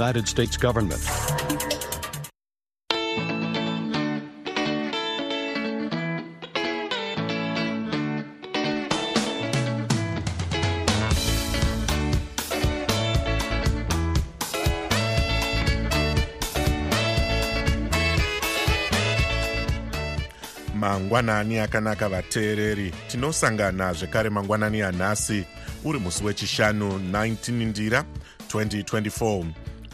United States government. mangwanani akanaka vateereri. Tinosangana zvekare mangwanani anhasi. Uri musi wechishanu 19 ndira 2024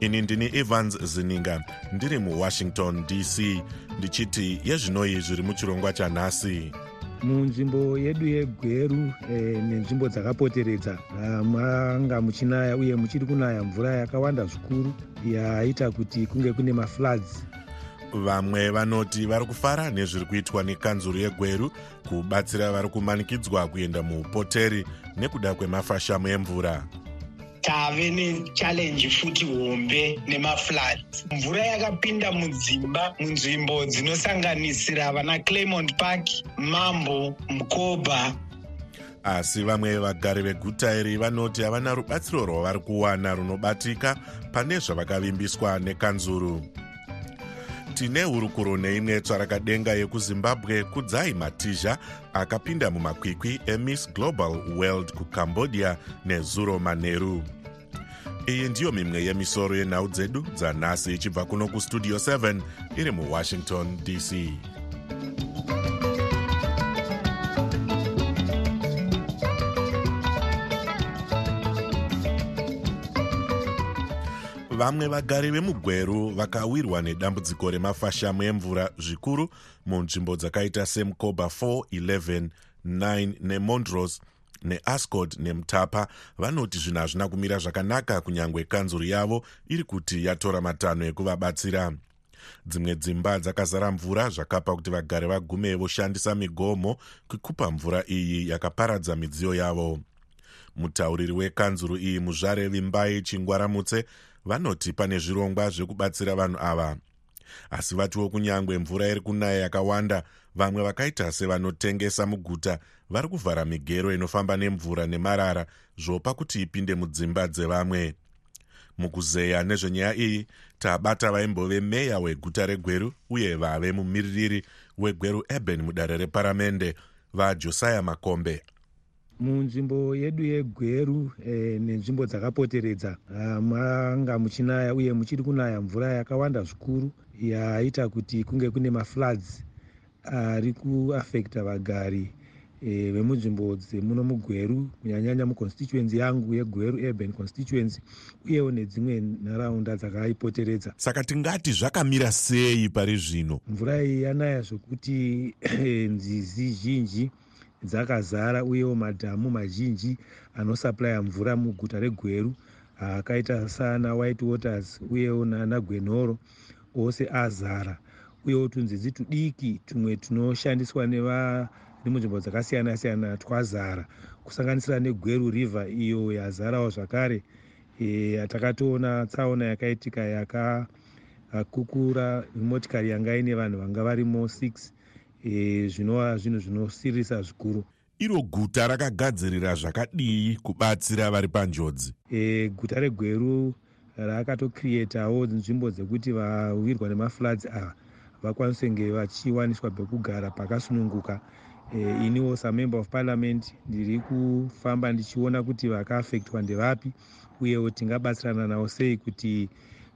ini ndini evans zininga. Ndiri muwashington dc ndichiti yezvinoi zviri muchirongwa chanhasi. Munzvimbo yedu yegweru e, nenzvimbo dzakapoteredza manga muchinaya uye muchiri kunaya mvura yakawanda zvikuru yaita kuti kunge kune mafloods. Vamwe vanoti vari kufara nezviri kuitwa nekanzuro yegweru kubatsira vari kumanikidzwa kuenda muupoteri nekuda kwemafashamu emvura tave nechallenji futi hombe nemafloods mvura yakapinda mudzimba munzvimbo dzinosanganisira vana claymont park mambo mukobha asi vamwe vagari veguta iri vanoti havana rubatsiro rwavari kuwana runobatika pane zvavakavimbiswa nekanzuru tine hurukuro neimwe tsvarakadenga yekuzimbabwe kudzai matizha akapinda mumakwikwi emiss global world kucambodia nezuro maneru. Iyi ndiyo mimwe yemisoro yenhau dzedu dzanhasi ichibva kuno kustudio 7 iri muwashington dc vamwe vagari vemugweru vakawirwa nedambudziko remafashamu emvura zvikuru munzvimbo dzakaita semukoba 4 11 9 nemondros neascot nemutapa vanoti zvinhu hazvina kumira zvakanaka kunyange kanzuro yavo iri kuti yatora matanho ekuvabatsira. Dzimwe dzimba dzakazara mvura zvakapa kuti vagari vagume voshandisa migomo kwekupa mvura iyi yakaparadza midziyo yavo. Mutauriri wekanzuro iyi muzvare vimbai chingwaramutse vanoti pane zvirongwa zvekubatsira vanhu ava. Asi vatiwo kunyange mvura iri kunaya yakawanda vamwe vakaita sevanotengesa muguta vari kuvhara migero inofamba nemvura nemarara zvopa kuti ipinde mudzimba dzevamwe. Mukuzeya nezvenyaya iyi tabata vaimbove meya weguta regweru uye vave mumiririri wegweru eben mudare reparamende vajosiah makombe munzvimbo yedu yegweru e, nenzvimbo dzakapoteredza manga muchinaya uye muchiri kunaya mvura yakawanda zvikuru yaita kuti kunge kune mafloods ari kuafecta vagari e, vemunzvimbo dzemuno mugweru kunyanyanya muconstituency yangu yegweru urban constituency uyewo nedzimwe nharaunda dzakaipoteredza. Saka tingati zvakamira sei pari zvino? Mvura iyi yanaya zvokuti nzizi zhinji dzakazara uyewo madhamu mazhinji anosaplya mvura muguta regweru akaita sana white waters uyewo nana gwenhoro ose azara. Uyewo tunzizi tudiki tumwe tunoshandiswa nevari munzvimbo dzakasiyana siyana twazara. Kusanganisira negweru river iyo yazarawo zvakare yatakatoona tsaona yakaitika yakakukura motikari yanga ine vanhu vanga varimo 6 e, zvinova zvinhu zvinosirisa zvikuru. Iro guta rakagadzirira zvakadii kubatsira vari panjodzi? E, guta regweru rakatokrietawo nzvimbo dzekuti vawirwa nemafloods ava vakwanise kunge vachiwaniswa pekugara pakasununguka. E, iniwo samember of parliament ndiri kufamba ndichiona kuti vakaafectwa ndevapi uyewo tingabatsirana navo sei kuti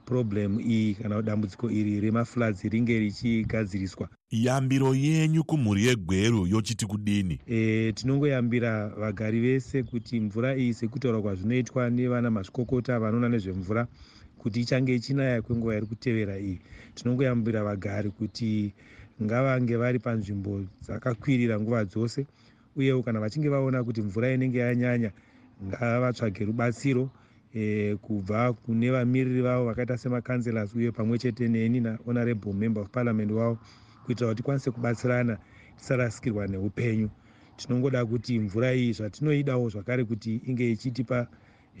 problem iyi kana dambudziko iri remafloods ringe richigadziriswa. Yambiro yenyu kumhuri yegweru yochiti kudini? E, tinongoyambira vagari vese kuti mvura iyi sekutaura kwazvinoitwa nevana mazvikokota vanoona nezvemvura kuti ichange ichinaya kwenguva iri kutevera iyi. Tinongoyambira vagari kuti ngavange vari panzvimbo dzakakwirira nguva dzose uyewo kana vachinge vaona kuti mvura inenge yanyanya ngavatsvage rubatsiro e, kubva kune vamiriri vavo vakaita semakanselas uye pamwe chete neni nahonorable member of parliament wavo kuitira kuti tikwanise kubatsirana tisarasikirwa neupenyu. Tinongoda kuti mvura iyi zvatinoidawo zvakare kuti inge ichitipa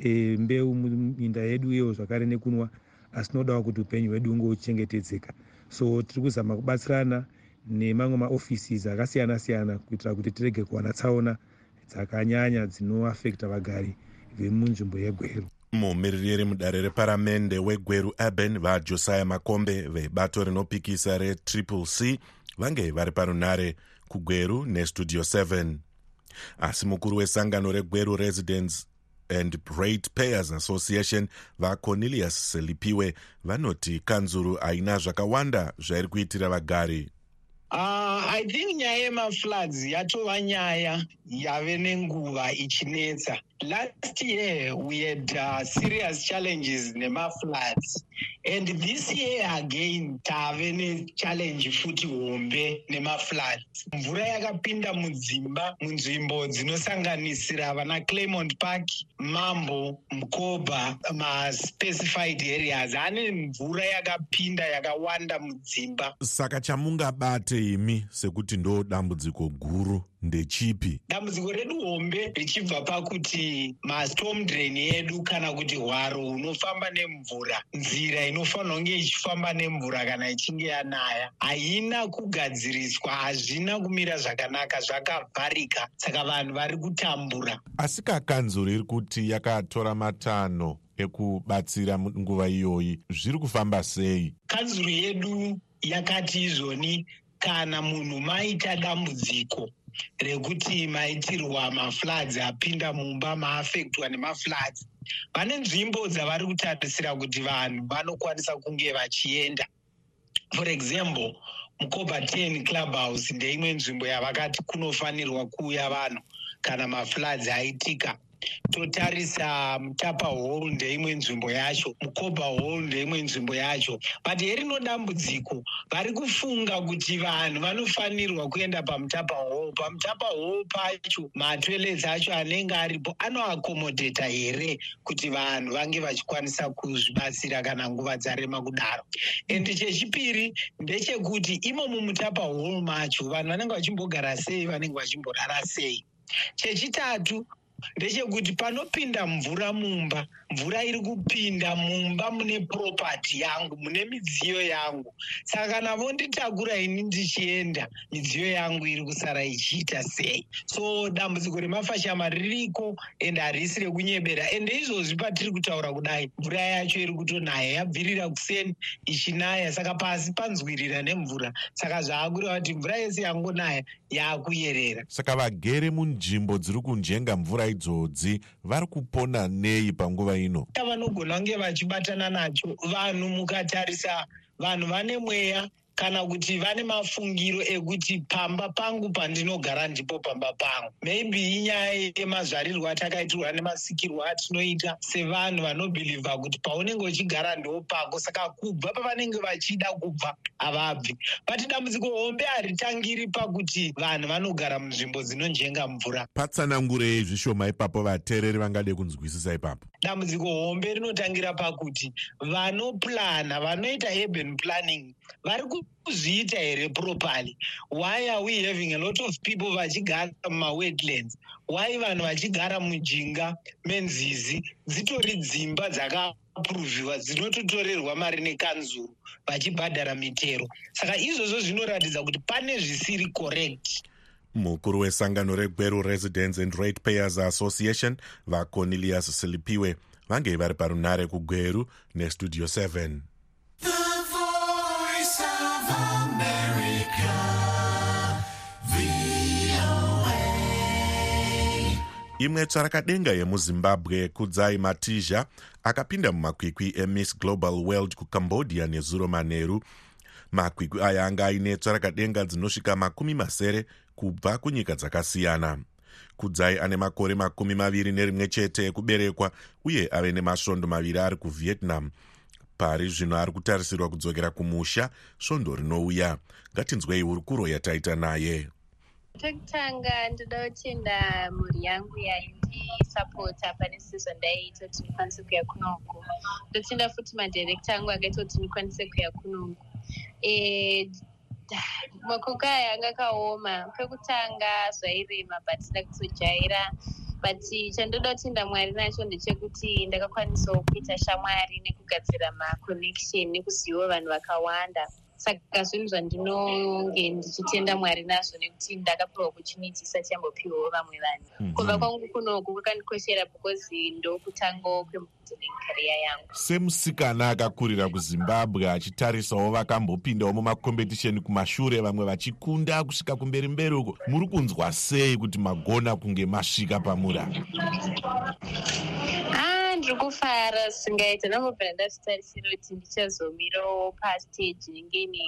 e, mbeu muminda yedu iyo zvakare nekunwa asi tinodawo kuti upenyu hwedu unge uchichengetedzeka so tiri kuzama kubatsirana nemamwe maoffices akasiyana siyana kuitira kuti tirege kuwana tsaona dzakanyanya dzinoafekta vagari vemunzvimbo yegweru mumiririri mudare reparamende wegweru urban vajosiah makombe vebato rinopikisa retriple c vange vari parunare kugweru nestudio 7 asi mukuru wesangano regweru residence and rate payers association vacornelius selipiwe vanoti kanzuru haina zvakawanda zvairi kuitira vagari. Uh, i think nyaya yemafloods yatova nyaya yave nenguva ichinetsa last year we had uh, serious challenges nemafloods. And this year again tave nechallenge futi hombe nemafloods. Mvura yakapinda mudzimba munzvimbo dzinosanganisira vana claymont park mambo mukobha maspecified areas. Ane mvura yakapinda yakawanda mudzimba. Saka chamungabate imi sekuti ndo dambudziko guru ndechipi. Dambudziko redu hombe richibva pakuti mastorm drain edu kana kuti hwaro hunofamba nemvura nzira inofanira kunge ichifamba nemvura kana ichinge yanaya haina kugadziriswa hazvina kumira zvakanaka zvakavharika. Saka vanhu vari kutambura. Asi kakanzuro iri kuti yakatora matanho ekubatsira nguva iyoyi zviri kufamba sei? Kanzuro yedu yakati izvoni kana munhu maita dambudziko rekuti maitirwa mafloods apinda mumba maafektwa nemafloods vane nzvimbo dzavari kutarisira kuti vanhu vanokwanisa kunge vachienda. For example mukoba 10 club house ndeimwe nzvimbo yavakati kunofanirwa kuuya vanhu kana mafloods aitika totarisa mutapa hall ndeimwe nzvimbo yacho mukoba hall ndeimwe nzvimbo yacho. But herino dambudziko vari kufunga kuti vanhu vanofanirwa kuenda pamutapa hall. Pamutapa hall pacho matoilets acho anenge aripo anoakomodheta here kuti vanhu vange vachikwanisa kuzvibatsira kana nguva dzarema kudaro? And chechipiri ndechekuti imo mumutapa hall macho vanhu vanenge vachimbogara sei vanenge vachimborara sei? Chechitatu ndechekuti panopinda mvura mumba mvura iri kupinda mumba mune propati yangu mune midziyo yangu. Saka kana vonditakura ini ndichienda midziyo yangu iri kusara ichiita sei. So dambudziko remafashama ririko ende harisi rekunyebera. Ende izvozvi patiri kutaura kudai mvura yacho iri kutonaya yabvirira kuseni ichinaya. Saka pasi panzwirira nemvura. Saka zvaakureva kuti mvura yese yangonaya yaakuyerera. Saka vagere munzvimbo dziri kunjenga mvura idzodzi vari kupona nei panguva ino? Vanogona kunge vachibatana nacho vanhu mukatarisa vanhu vane mweya kana kuti vane mafungiro ekuti pamba pangu pandinogara ndipo pamba pangu. Maybe inyaya yemazvarirwo atakaitirwa nemasikirwo atinoita sevanhu vanobhilivha kuti paunenge uchigara ndo pako saka kubva pavanenge vachida kubva havabvi but dambudziko hombe haritangiri pakuti vanhu vanogara munzvimbo dzinonjenga mvura. Patsanangurei zvishoma ipapo vateereri vangade kunzwisisa ipapo. Dambudziko hombe rinotangira pakuti vanoplana vanoita urban planning vari kuzviita here properly? Why are we having a lot of people vachigara mumawetlands? Why vanhu vachigara mujinga menzizi? Dzitori dzimba dzakapuruvhiwa dzinototorerwa mari nekanzuru vachibhadhara mitero. Saka izvozvo zvinoratidza kuti pane zvisiri correct. Mukuru wesangano regweru residence and rate payers association vacornelius silipiwe vange vari parunare kugweru nestudio 7 imwe tsvarakadenga yemuzimbabwe kudzai matizha akapinda mumakwikwi emiss global world kucambodia nezuro manheru makwikwi aya anga aine tsvarakadenga dzinosvika makumi masere kubva kunyika dzakasiyana. Kudzai ane makore makumi maviri nerimwe chete ekuberekwa uye ave nemasvondo maviri ari kuvietnam. Pari zvino ari kutarisirwa kudzokera kumusha svondo rinouya. Ngatinzwei hurukuro yataita naye chekutanga ndoda kutenda mhuri yangu yaindisapota pane sizon ndaiita kuti ndikwanise kuya kunoko ndotenda futi madirekta angu akaita kuti ndikwanise kuya kunoko e, makoko aya anga akaoma. Pekutanga zvairema but ndakuzojaira but chandoda kutenda mwari nacho ndechekuti ndakakwanisawo kuita shamwari nekugadzira maconnection nekuzivawo vanhu vakawanda saka zvinhu zvandinonge ndichitenda mwari nazvo nekuti ndakapiwa opportunity isati yambopiwawo vamwe vanhu Mhm. kubva kwangu kunoku kwakandikoshera because ndokutangawo kwemodeling career yangu semusikana akakurira kuzimbabwe achitarisawo vakambopindawo mumakompetisheni kumashure vamwe vachikunda kusvika kumberi mberi uko muri kunzwa sei kuti magona kunge masvika pamura ah ndiri kufara zvingaita ndambobvira ndazvitarisira kuti ndichazomirawo pastage inenge ine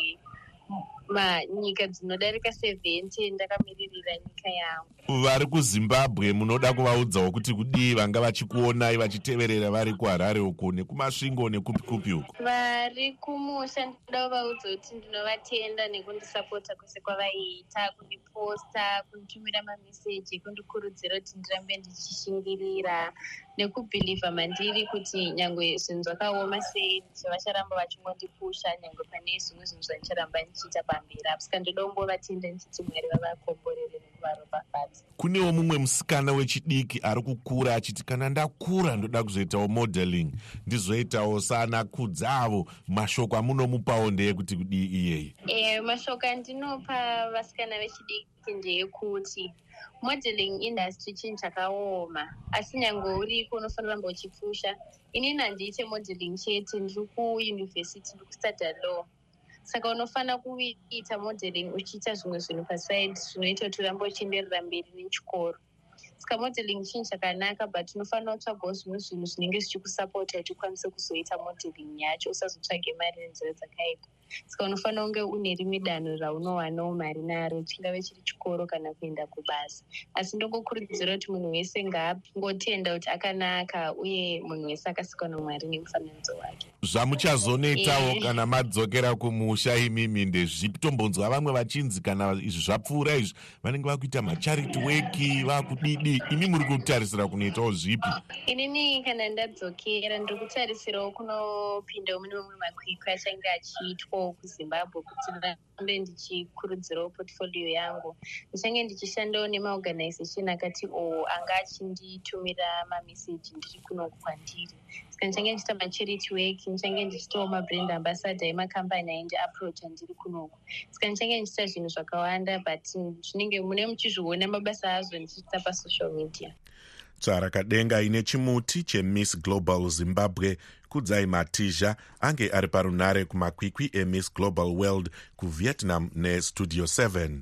manyika dzinodarika sevhente ndakamiririra nyika yangu. Vari kuzimbabwe munoda kuvaudzawo kuti kudii vanga vachikuonai vachiteverera vari kuharare uko nekumasvingo nekupi kupi uko? Vari kumusha ndinoda kuvaudza kuti ndinovatenda nekundisapota kwese kwavaiita kundiposta kunditumira mameseji kundikurudzira kuti ndirambe ndichishingirira nekubhilivha mandiri kuti nyange zvinhu zvakaoma sei ndichavacharamba vachingondipusha nyange pane zvimwe zvinhu zvandicharamba ndichiita pamberi apo saka ndoda kungovatenda ndichiti mwari vavakomborere nekuvaropafadza kunewo mumwe musikana wechidiki ari kukura achiti kana ndakura ndoda kuzoitawo modeling. Ndizoitawo sana kudzavo mashoko amunomupawo ndeyekuti kudii iyeye? Eh, mashoko andinopa vasikana vechidiki ndeyekuti modeling industry chinhu chakaoma. Asi nyange uriko unofanira ramba uchipfusha. Inini handiite modeling chete. Ndiri kuyunivhesity ndiri kustudy law saka unofanira kuita modeling uchiita zvimwe zvinhu paside zvinoita kuti urambe uchienderera mberi nechikoro. Saka modeling chinhu chakanaka but unofanira kutsvagawo zvimwe zvinhu zvinenge zvichikusapota kuti ukwanise kuzoita modeling yacho usazotsvage mari nenzira dzakaipa saka unofanira kunge une rimwe danho raunowanawo mari naro chingave chiri chikoro kana kuenda kubasa. Asi ndongokurudzira kuti munhu wese ngaangotenda kuti akanaka uye munhu wese akasikwa namwari nemufananidzo wake. Zvamuchazonoitawo Eh. kana madzokera kumusha imimi ndezvipi tombonzwa vamwe vachinzi kana izvi zvapfuura izvi vanenge vakuita macharity weki vakudidi. Imi muri kutarisira kunoitawo zvipi? Inini kana ndadzokera ndiri kutarisirawo kunopindawo mune mamwe makwikwi achange achiitwawo kuzimbabwe kuti ndirambe ndichikurudzirawo portfolio yangu. Ndichange ndichishandawo nemaorganization akati o anga achinditumira mameseji ndiri kunoku kwandiri. Saka ndichange ndichiita macharity work ndichange ndichiitawo mabrand ambassador emakambani aindiaproacha ndiri kunoku saka ndichange ndichiita zvinhu zvakawanda but zvinenge mune muchizviona mabasa azvo ndichiita pasocial media tsvarakadenga ine chimuti chemiss global zimbabwe kudzai matizha ange ari parunare kumakwikwi emiss global world kuvietnam nestudio 7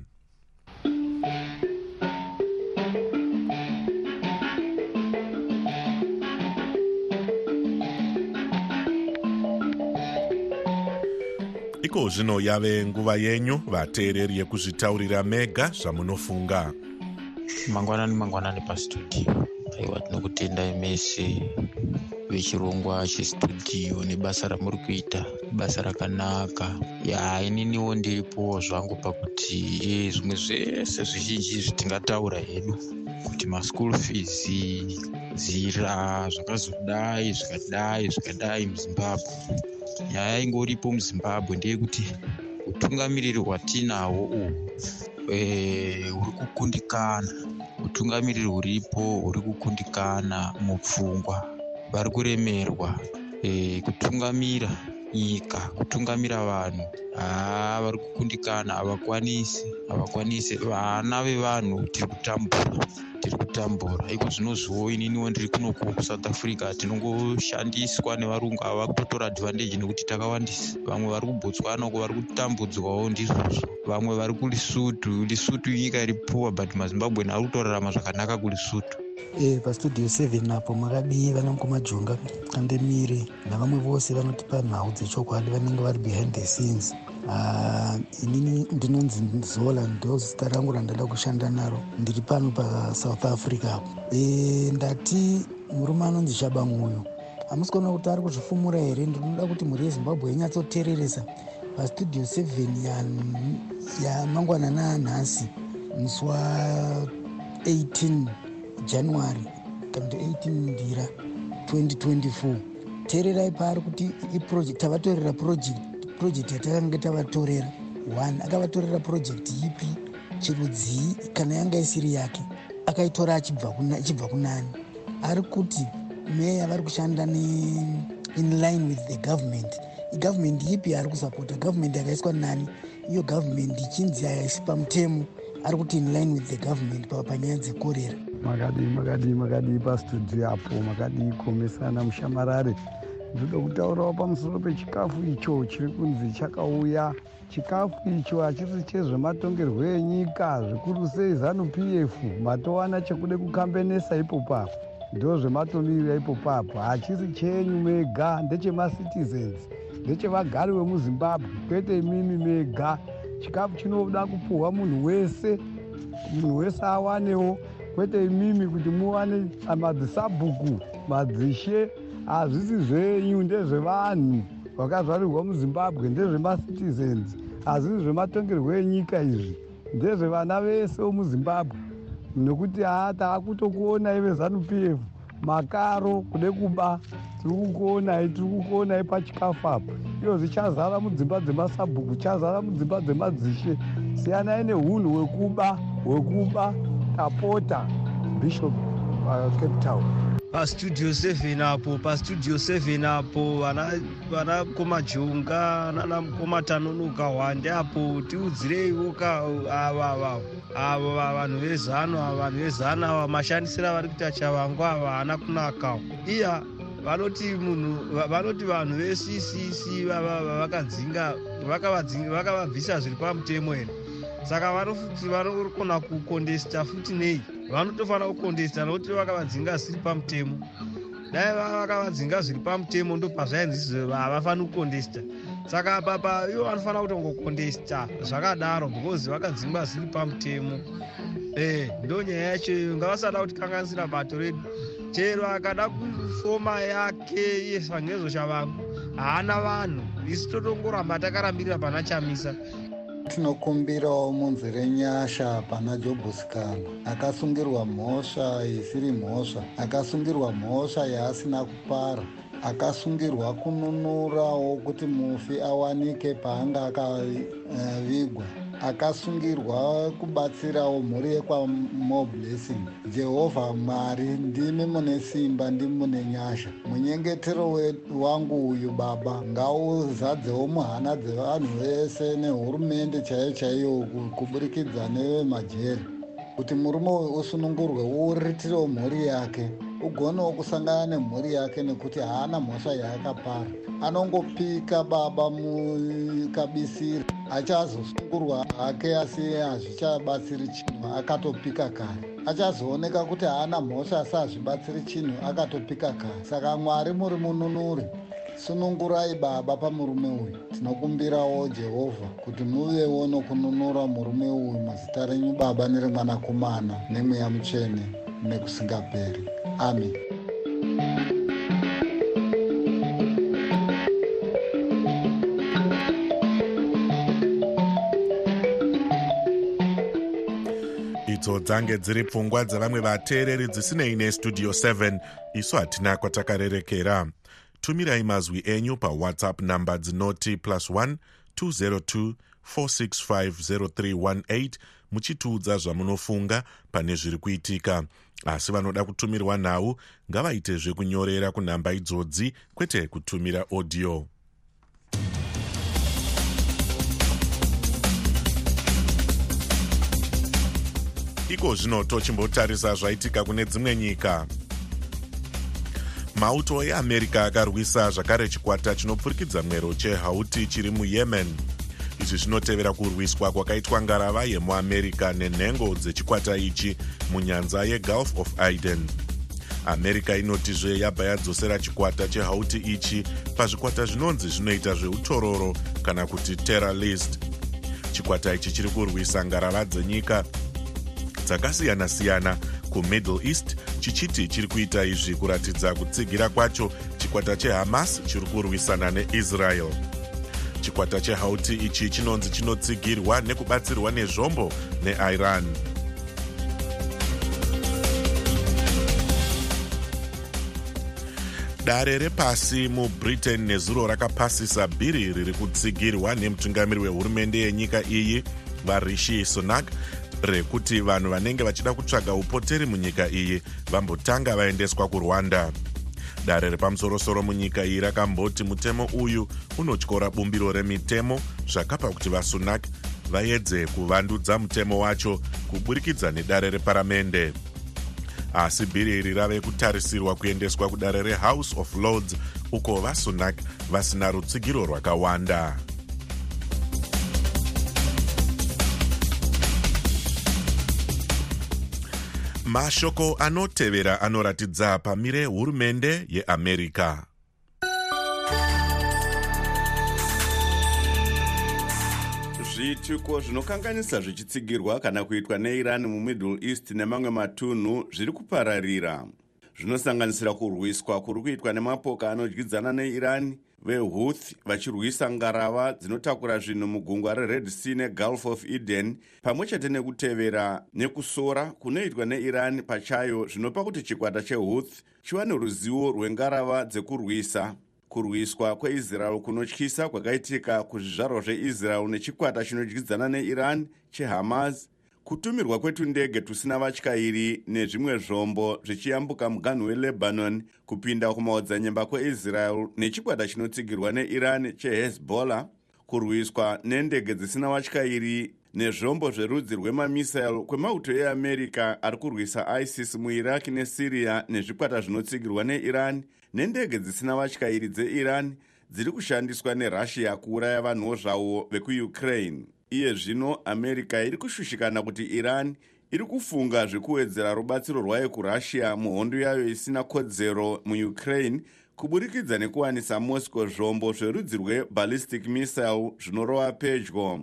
iko zvino yave nguva yenyu vateereri yekuzvitaurira mega zvamunofunga. Mangwanani mangwanani pastudio aiwa tinokutendai mese vechirongwa chestudio nebasa ramuri kuita basa rakanaka. Ya ininiwo ndiripo zvangu pakuti e zvimwe zvese zvizhinji zvitingataura hedu kuti maschool fees nzira zvakazodai zvikadai zvikadai muzimbabwe. Nyaya ingoripo muzimbabwe ndeyekuti utungamiriri hwatinahwo uhu eh, huri kukundikana utungamiriri huripo huri kukundikana mupfungwa vari kuremerwa eh, kutungamira nyika kutungamira vanhu. Haa vari kukundikana havakwanisi havakwanisi vana vevanhu tiri kutambura. Tiri kutambura. Iko zvinozviwo ininiwo ndiri kunoku kusouth africa. Tinongoshandiswa nevarungu ava kutotora advantage nekuti takawandisa. Vamwe vari kubotswana uko vari kutambudzwawo ndizvozvo. Vamwe vari kulisutu. Lisutu nyika iri puwa but mazimbabweni ari kutorarama zvakanaka kulisutu. E pastudio 7 apo makadii vana mukomajonga kandemire. Navamwe vose vanotipa nhau dzechokwadi vanenge vari behind the scenes inini ndinonzi zola ndo zita rangu randada kushanda naro. Ndiri pano pasouth africa. Apo e, ndati murume anonzi shabanguyo. Hamusi kuona kuti ari kuzvifumura here? Ndinoda kuti mhuri yezimbabwe inyatsoteereresa pastudio 7 yamangwanana anhasi musi wa18 january kana kuti 18 ndira 2024 teererai paari kuti iproject tavatorera project project yatakanga tavatorera one akavatorera purojekti ipi? Chirudzii kana yanga isiri yake akaitora achibva kunani. Ari kuti meya vari kushanda in line with the government. Igovernment ipi yaari kusapota? Government yakaiswa nani? Iyo government ichinzi haisi pamutemo. Ari kuti in line with the government panyaya dzekorera. Makadii makadii makadii pastudio apo. Makadii kuomesana mushamarare ndoda kutaurawo pamusoro pechikafu icho chiri kunzi chakauya. Chikafu icho hachisi chezvematongerwo enyika zvikuru sei zanu p f. Matowana chekude kukambenesa ipopapo ndo zvematonirira ipopapo hachisi chenyu mega ndechemacitizens ndechevagari vemuzimbabwe. Kwete imimi mega. Chikafu chinoda kupuhwa munhu wese munhu wese awanewo. Kwete imimi kuti muwane madzisabhuku madzishe hazvisi zvenyu ndezvevanhu vakazvarirwa muzimbabwe ndezvemacitizens. Hazvisi zvematongerwo enyika izvi ndezvevana vese vomuzimbabwe nekuti haa taakutokuonai vezanup f makaro kude kuba tiri kukuonai tiri kukuonai pachikafu apa. Iyo zvichazara mudzimba dzemasabhuku chazara mudzimba dzemadzishe. Siyanai neunhu hwekuba hwekuba tapota bishop uh, cape town pastudio 7 apo pastudio 7 apo vana komajonga nana mukoma tanonoka hwande apo tiudzireiwo ka ava ava vanhu vezano ava vanhu vezano ava mashandisiro avari kuita chavangu ava haana kunakawo iya vanoti munhu vanoti vanhu veccc vakadzinga vakavabvisa zviri pamutemo here saka vanoti vanokona kukondesta futi nei vanotofanira kukondesta nokuti vakavadzinga zvisiri pamutemo. Dai vakavadzinga zviri pamutemo ndo pazvainzi havafaniri kukondesta saka papa ivo vanofanira kutongokondesta zvakadaro because vakadzingwa zviri pamutemo. E ndo nyaya yacho iyo ngavasada kutikanganisira bato redu. Chero akada kufoma yake iye sangezo chavangu haana vanhu. Isu totongoramba takarambirira pana chamisa tinokumbirawo munzi renyasha pana jobhusikana akasungirwa mhosva isiri mhosva akasungirwa mhosva yaasina kupara. Akasungirwa kununurawo kuti mufi awanike paanga akavigwa akasungirwa kubatsirawo mhuri yekwamoblessing jehovha mwari ndimi mune simba ndimi mune nyasha. Munyengetero wangu uyu baba ngauzadzewo muhana dzevanhu vese nehurumende chaiyo chaiyo kuburikidza nevemajeri kuti murume uyu usunungurwe uuritirewo mhuri yake ugonewo kusangana nemhuri yake nekuti haana mhosva yaakapara. Anongopika baba mukabisiri achazosungurwa hake asi hazvichabatsiri chinhu akatopika kare. Achazooneka kuti haana mhosva asi hazvibatsiri chinhu akatopika kare. Saka mwari muri mununuri sunungurai baba pamurume uyu. Tinokumbirawo jehovha kuti muvewo nokununura murume uyu muzita renyu baba neremwanakomana nemweya mutsvene nekusingaperi amen. Dzange dziri pfungwa dzevamwe vateereri dzisinei nestudio 7 isu hatina kwatakarerekera. Tumirai mazwi enyu pawhatsapp namba dzinoti plus 1 202 4650318 muchitiudza zvamunofunga pane zviri kuitika. Asi vanoda kutumirwa nhau ngavaite zvekunyorera kunhamba idzodzi kwete kutumira audio iko zvino tochimbotarisa zvaitika kune dzimwe nyika. Mauto eamerica akarwisa zvakare chikwata chinopfurikidza mwero chehauti chiri muyemen. Izvi zvinotevera kurwiswa kwakaitwa ngarava yemuamerica nenhengo dzechikwata ichi munyanza yegulf of aden. America inotizve yabva yadzosera chikwata chehauti ichi pazvikwata zvinonzi zvinoita zveutororo kana kuti terrorist chikwata ichi chiri kurwisa ngarava dzenyika dzakasiyana-siyana. Kumiddle east chichiti chiri kuita izvi kuratidza kutsigira kwacho. Chikwata chehamas chiri kurwisana neisrael. Chikwata chehauti ichi chinonzi chinotsigirwa nekubatsirwa nezvombo neiran. Dare repasi mubritain nezuro rakapasisa bhiri riri kutsigirwa nemutungamiri wehurumende yenyika iyi varishi sunak rekuti vanhu vanenge vachida kutsvaga upoteri munyika iyi vambotanga vaendeswa kurwanda. Dare repamusorosoro munyika iyi rakamboti mutemo uyu unotyora bumbiro remitemo zvakapa kuti vasunak vaedze kuvandudza mutemo wacho kuburikidza nedare reparamende. Asi bhiri iri rave kutarisirwa kuendeswa kudare rehouse of lords uko vasunak vasina rutsigiro rwakawanda mashoko anotevera anoratidza pamire hurumende yeamerica zviitiko zvinokanganisa zvichitsigirwa kana kuitwa neiran mumiddle east nemamwe matunhu zviri kupararira. Zvinosanganisira kurwiswa kuri kuitwa nemapoka anodyidzana neiran vehouth vachirwisa ngarava dzinotakura zvinhu mugungwa rered sea negulf of eden pamwe chete nekutevera nekusora kunoitwa neiran pachayo zvinopa kuti chikwata chehouth chiwane ruzivo rwengarava dzekurwisa. Kurwiswa kweisrael kunotyisa kwakaitika kuzvizvarwa zveisrael nechikwata chinodyidzana neiran chehamas kutumirwa kwetundege tusina vatyairi nezvimwe zvombo zvichiyambuka muganhu welebanon kupinda kumaodzanyemba kweisrael nechikwata chinotsigirwa neiran chehezbollah kurwiswa nendege dzisina vatyairi nezvombo zverudzi rwemamisail kwemauto eamerica ari kurwisa isis muiraq nesiriya nezvikwata zvinotsigirwa neiran nendege dzisina vatyairi dzeiran dziri kushandiswa nerussia kuuraya vanhuwo zvavo vekuukraine iye zvino america iri kushushikana kuti iran iri kufunga zvekuwedzera rubatsiro rwayo kurussia muhondo yayo isina kodzero muukraine kuburikidza nekuwanisa moscow zvombo zverudzi rweballistic missile zvinorova pedyo.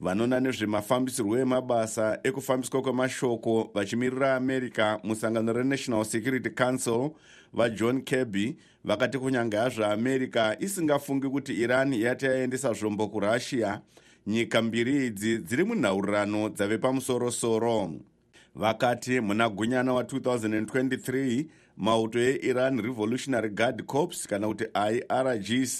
Vanoona nezvemafambisirwo emabasa ekufambiswa kwemashoko vachimirira america musangano renational security council vajohn kirby vakati kunyange hazvo america isingafungi kuti iran yati yaendesa zvombo kurussia nyika mbiri idzi dziri munhaurirano dzave pamusorosoro. Vakati muna gunyana wa2023 mauto eiran revolutionary guard corps kana kuti irgc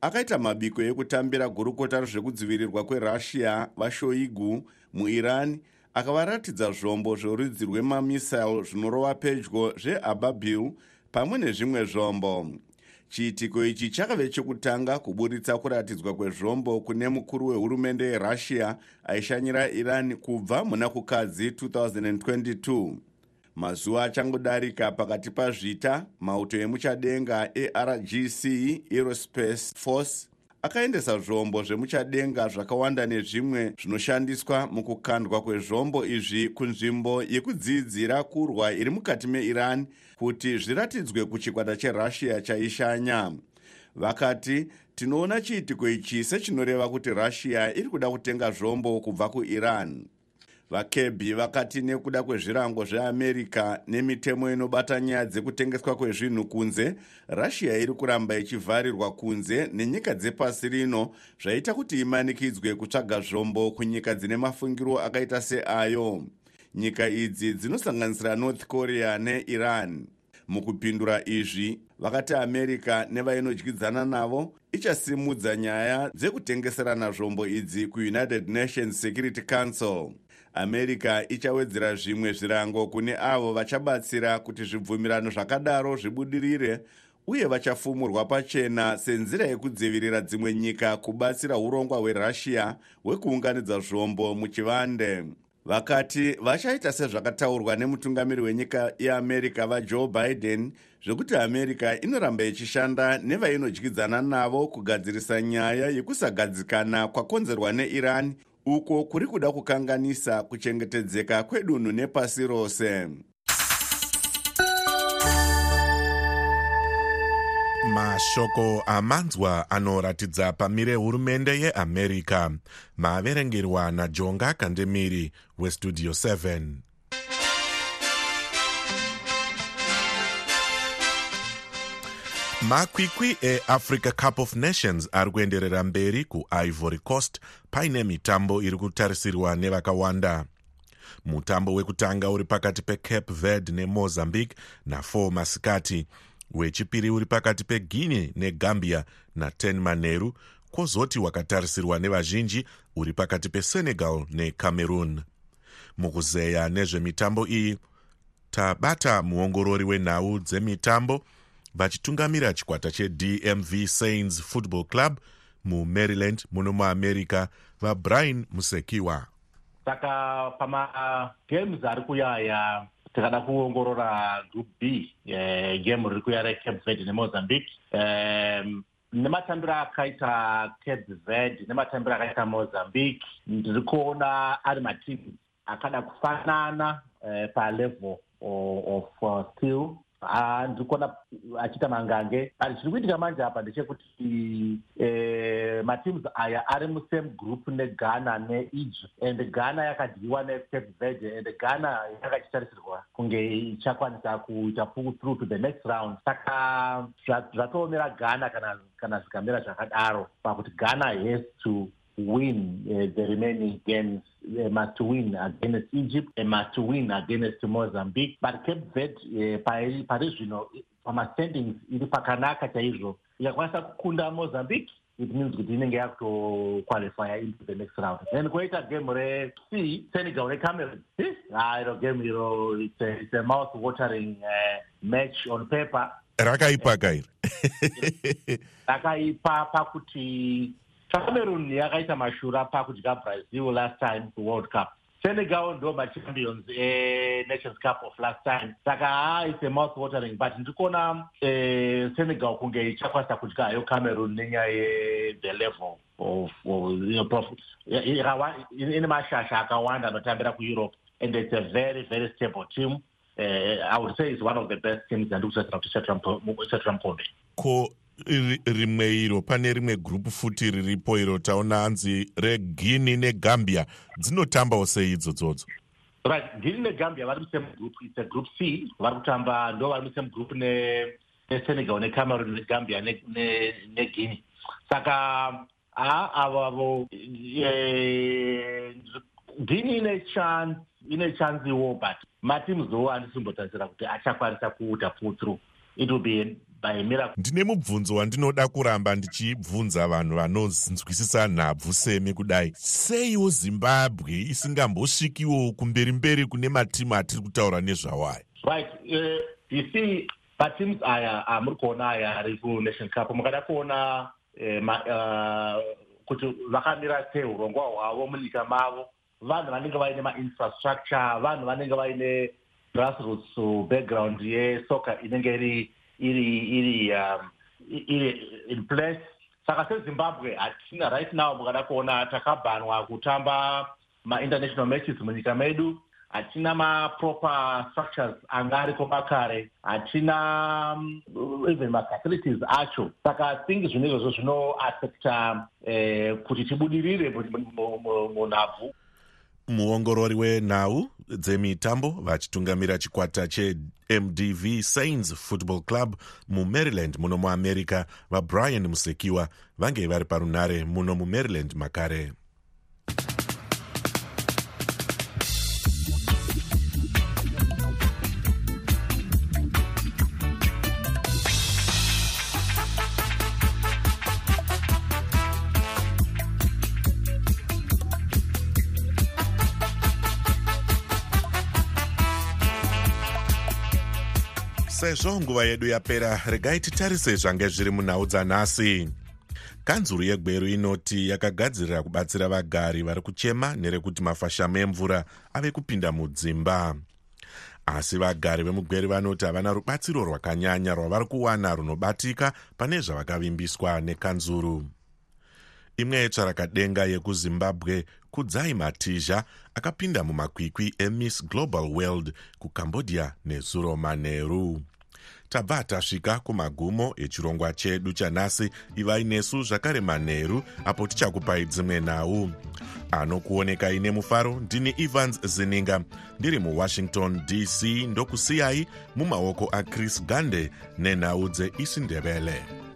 akaita mabiko ekutambira gurukota rezvekudzivirirwa kwerussia vashoigu muiran akavaratidza zvombo zvorudzi rwemamisail zvinorova pedyo zveababil pamwe nezvimwe zvombo chiitiko ichi chakave chekutanga kuburitsa kuratidzwa kwezvombo kune mukuru wehurumende yerussia aishanyira iran kubva muna kukadzi 2022 mazuva achangodarika pakati pazvita mauto emuchadenga ergc aerospace force akaendesa zvombo zvemuchadenga zvakawanda nezvimwe zvinoshandiswa mukukandwa kwezvombo izvi kunzvimbo yekudzidzira kurwa iri mukati meiran kuti zviratidzwe kuchikwata cherussia chaishanya. Vakati tinoona chiitiko ichi sechinoreva kuti russia iri kuda kutenga zvombo kubva kuiran vakebhi vakati nekuda kwezvirango zveamerica nemitemo inobata nyaya dzekutengeswa kwezvinhu kunze russia iri kuramba ichivharirwa kunze nenyika dzepasi rino zvaita kuti imanikidzwe kutsvaga zvombo kunyika dzine mafungiro akaita seayo. Nyika idzi dzinosanganisira north korea neiran. Mukupindura izvi vakati america nevainodyidzana navo ichasimudza nyaya dzekutengeserana zvombo idzi kuunited nations security council america ichawedzera zvimwe zvirango kune avo vachabatsira kuti zvibvumirano zvakadaro zvibudirire uye vachafumurwa pachena senzira yekudzivirira dzimwe nyika kubatsira urongwa hwerussia hwekuunganidza zvombo muchivande. Vakati vachaita sezvakataurwa nemutungamiri wenyika yeamerica vajoe biden zvekuti america inoramba ichishanda nevainodyidzana navo kugadzirisa nyaya yekusagadzikana kwakonzerwa neiran uko kuri kuda kukanganisa kuchengetedzeka kwedunhu nepasi rose. Mashoko amanzwa anoratidza pamire hurumende yeamerica. Maverengerwa najonga kandemiri westudio 7 makwikwi eafrica cup of nations ari kuenderera mberi kuivory coast paine mitambo iri kutarisirwa nevakawanda. Mutambo wekutanga uri pakati pecape verde nemozambique na4 masikati wechipiri uri pakati peguinea negambia na10 manheru kwozoti wakatarisirwa nevazhinji uri pakati pesenegal necameroon. Mukuzeya nezvemitambo iyi tabata muongorori wenhau dzemitambo vachitungamira chikwata chedmv sains football club mumaryland muno muamerica vabrian musekiwa. Saka pamagames ari kuyaya tikada kuongorora group b eh, game riri kuya recape verde nemozambique. Um, nematambiro akaita cape verde nematambiro akaita mozambique ndiri kuona ari matimu akada kufanana uh, palevel of, uh, still handiri kuona achiita mangange. Ari chiri kuitika manje apa ndechekuti eh, mateams aya ari musame group neghana neegypt and ghana yakadyiwa necape verde and ghana yanga ichitarisirwa kunge ichakwanisa kuita through to the next round. Saka zvatoomera ghana kana kana zvikamera zvakadaro pakuti ghana has to win uh, the remaining games uh, must win against egypt and must win against mozambique. But cape verde uh, pari zvino pamastandings iri pakanaka chaizvo ikakwanisa kukunda mozambique it means kuti inenge yakutoqualifya into the next round. Then kwoita game rec senegal necameron ha iro game iro it's a mouth watering uh, match on paper. Rakaipa kairi rakaipa pakuti cameroon yakaita mashura pakudya brazil last time kuworld cup senegal ndo machampions enations cup of last time saka ha its a mouth watering but ndiri kuona eh, senegal kunge ichakwanisa kudya hayo cameroon nenyaya yethe level of ine mashasha akawanda anotambira kueurope and it's a very very stable team uh, i would say is one of the best teams andiri kusatira kuti setra mukombe ko rimwe iro pane rimwe gurupu futi riripo iro taona hanzi reguini negambia dzinotambawo sei idzodzodzo right guini negambia vari musame group its a group c vari kutamba ndo vari musame group nesenegal necameron negambia neguini saka ha avavo guini ine chance ine chancewo but mateams owo andisimbotarisira kuti achakwanisa kuuta pull through. It will be ndine mubvunzo wandinoda kuramba ndichibvunza vanhu vanonzwisisa nhabvu semi kudai. Seiwo zimbabwe isingambosvikiwo kumberi mberi kune matimu atiri kutaura nezvawo aya right uh, you see mateams aya amuri kuona aya ari kunation cup. Mukada kuona uh, uh, kuti vakamira sei urongwa hwavo munyika mavo vanhu vanenge vaine mainfrastructure vanhu vanenge vaine grassroots background yesoka inenge iri iri iri um, iri in place. Saka sezimbabwe hatina right now mukada kuona takabhanwa kutamba mainternational matches munyika medu. Hatina maproper structures anga ariko makare hatina um, even mafacilities acho. Saka think zvino izvozvo zvinoaffecta eh, kuti tibudirire munhabvu muongorori wenhau dzemitambo vachitungamira chikwata chemdv sains football club mumaryland muno muamerica vabrian musekiwa vange vari parunhare muno mumaryland makare sezvo nguva yedu yapera regai titarise zvange zviri munhau dzanhasi. Kanzuru yegweru inoti yakagadzirira kubatsira vagari vari kuchema nerekuti mafashamo emvura ave kupinda mudzimba. Asi vagari vemugweri vanoti havana rubatsiro rwakanyanya rwavari kuwana runobatika pane zvavakavimbiswa nekanzuru. Imwe yetsvarakadenga yekuzimbabwe kudzai matizha akapinda mumakwikwi emiss global world kucambodia nezuro manheru tabva tasvika kumagumo echirongwa chedu chanhasi ivai nesu zvakare manheru apo tichakupai dzimwe nhau. Anokuonekai nemufaro ndini evans zininga. Ndiri muwashington dc ndokusiyai mumaoko achris gande nenhau dzeisindebele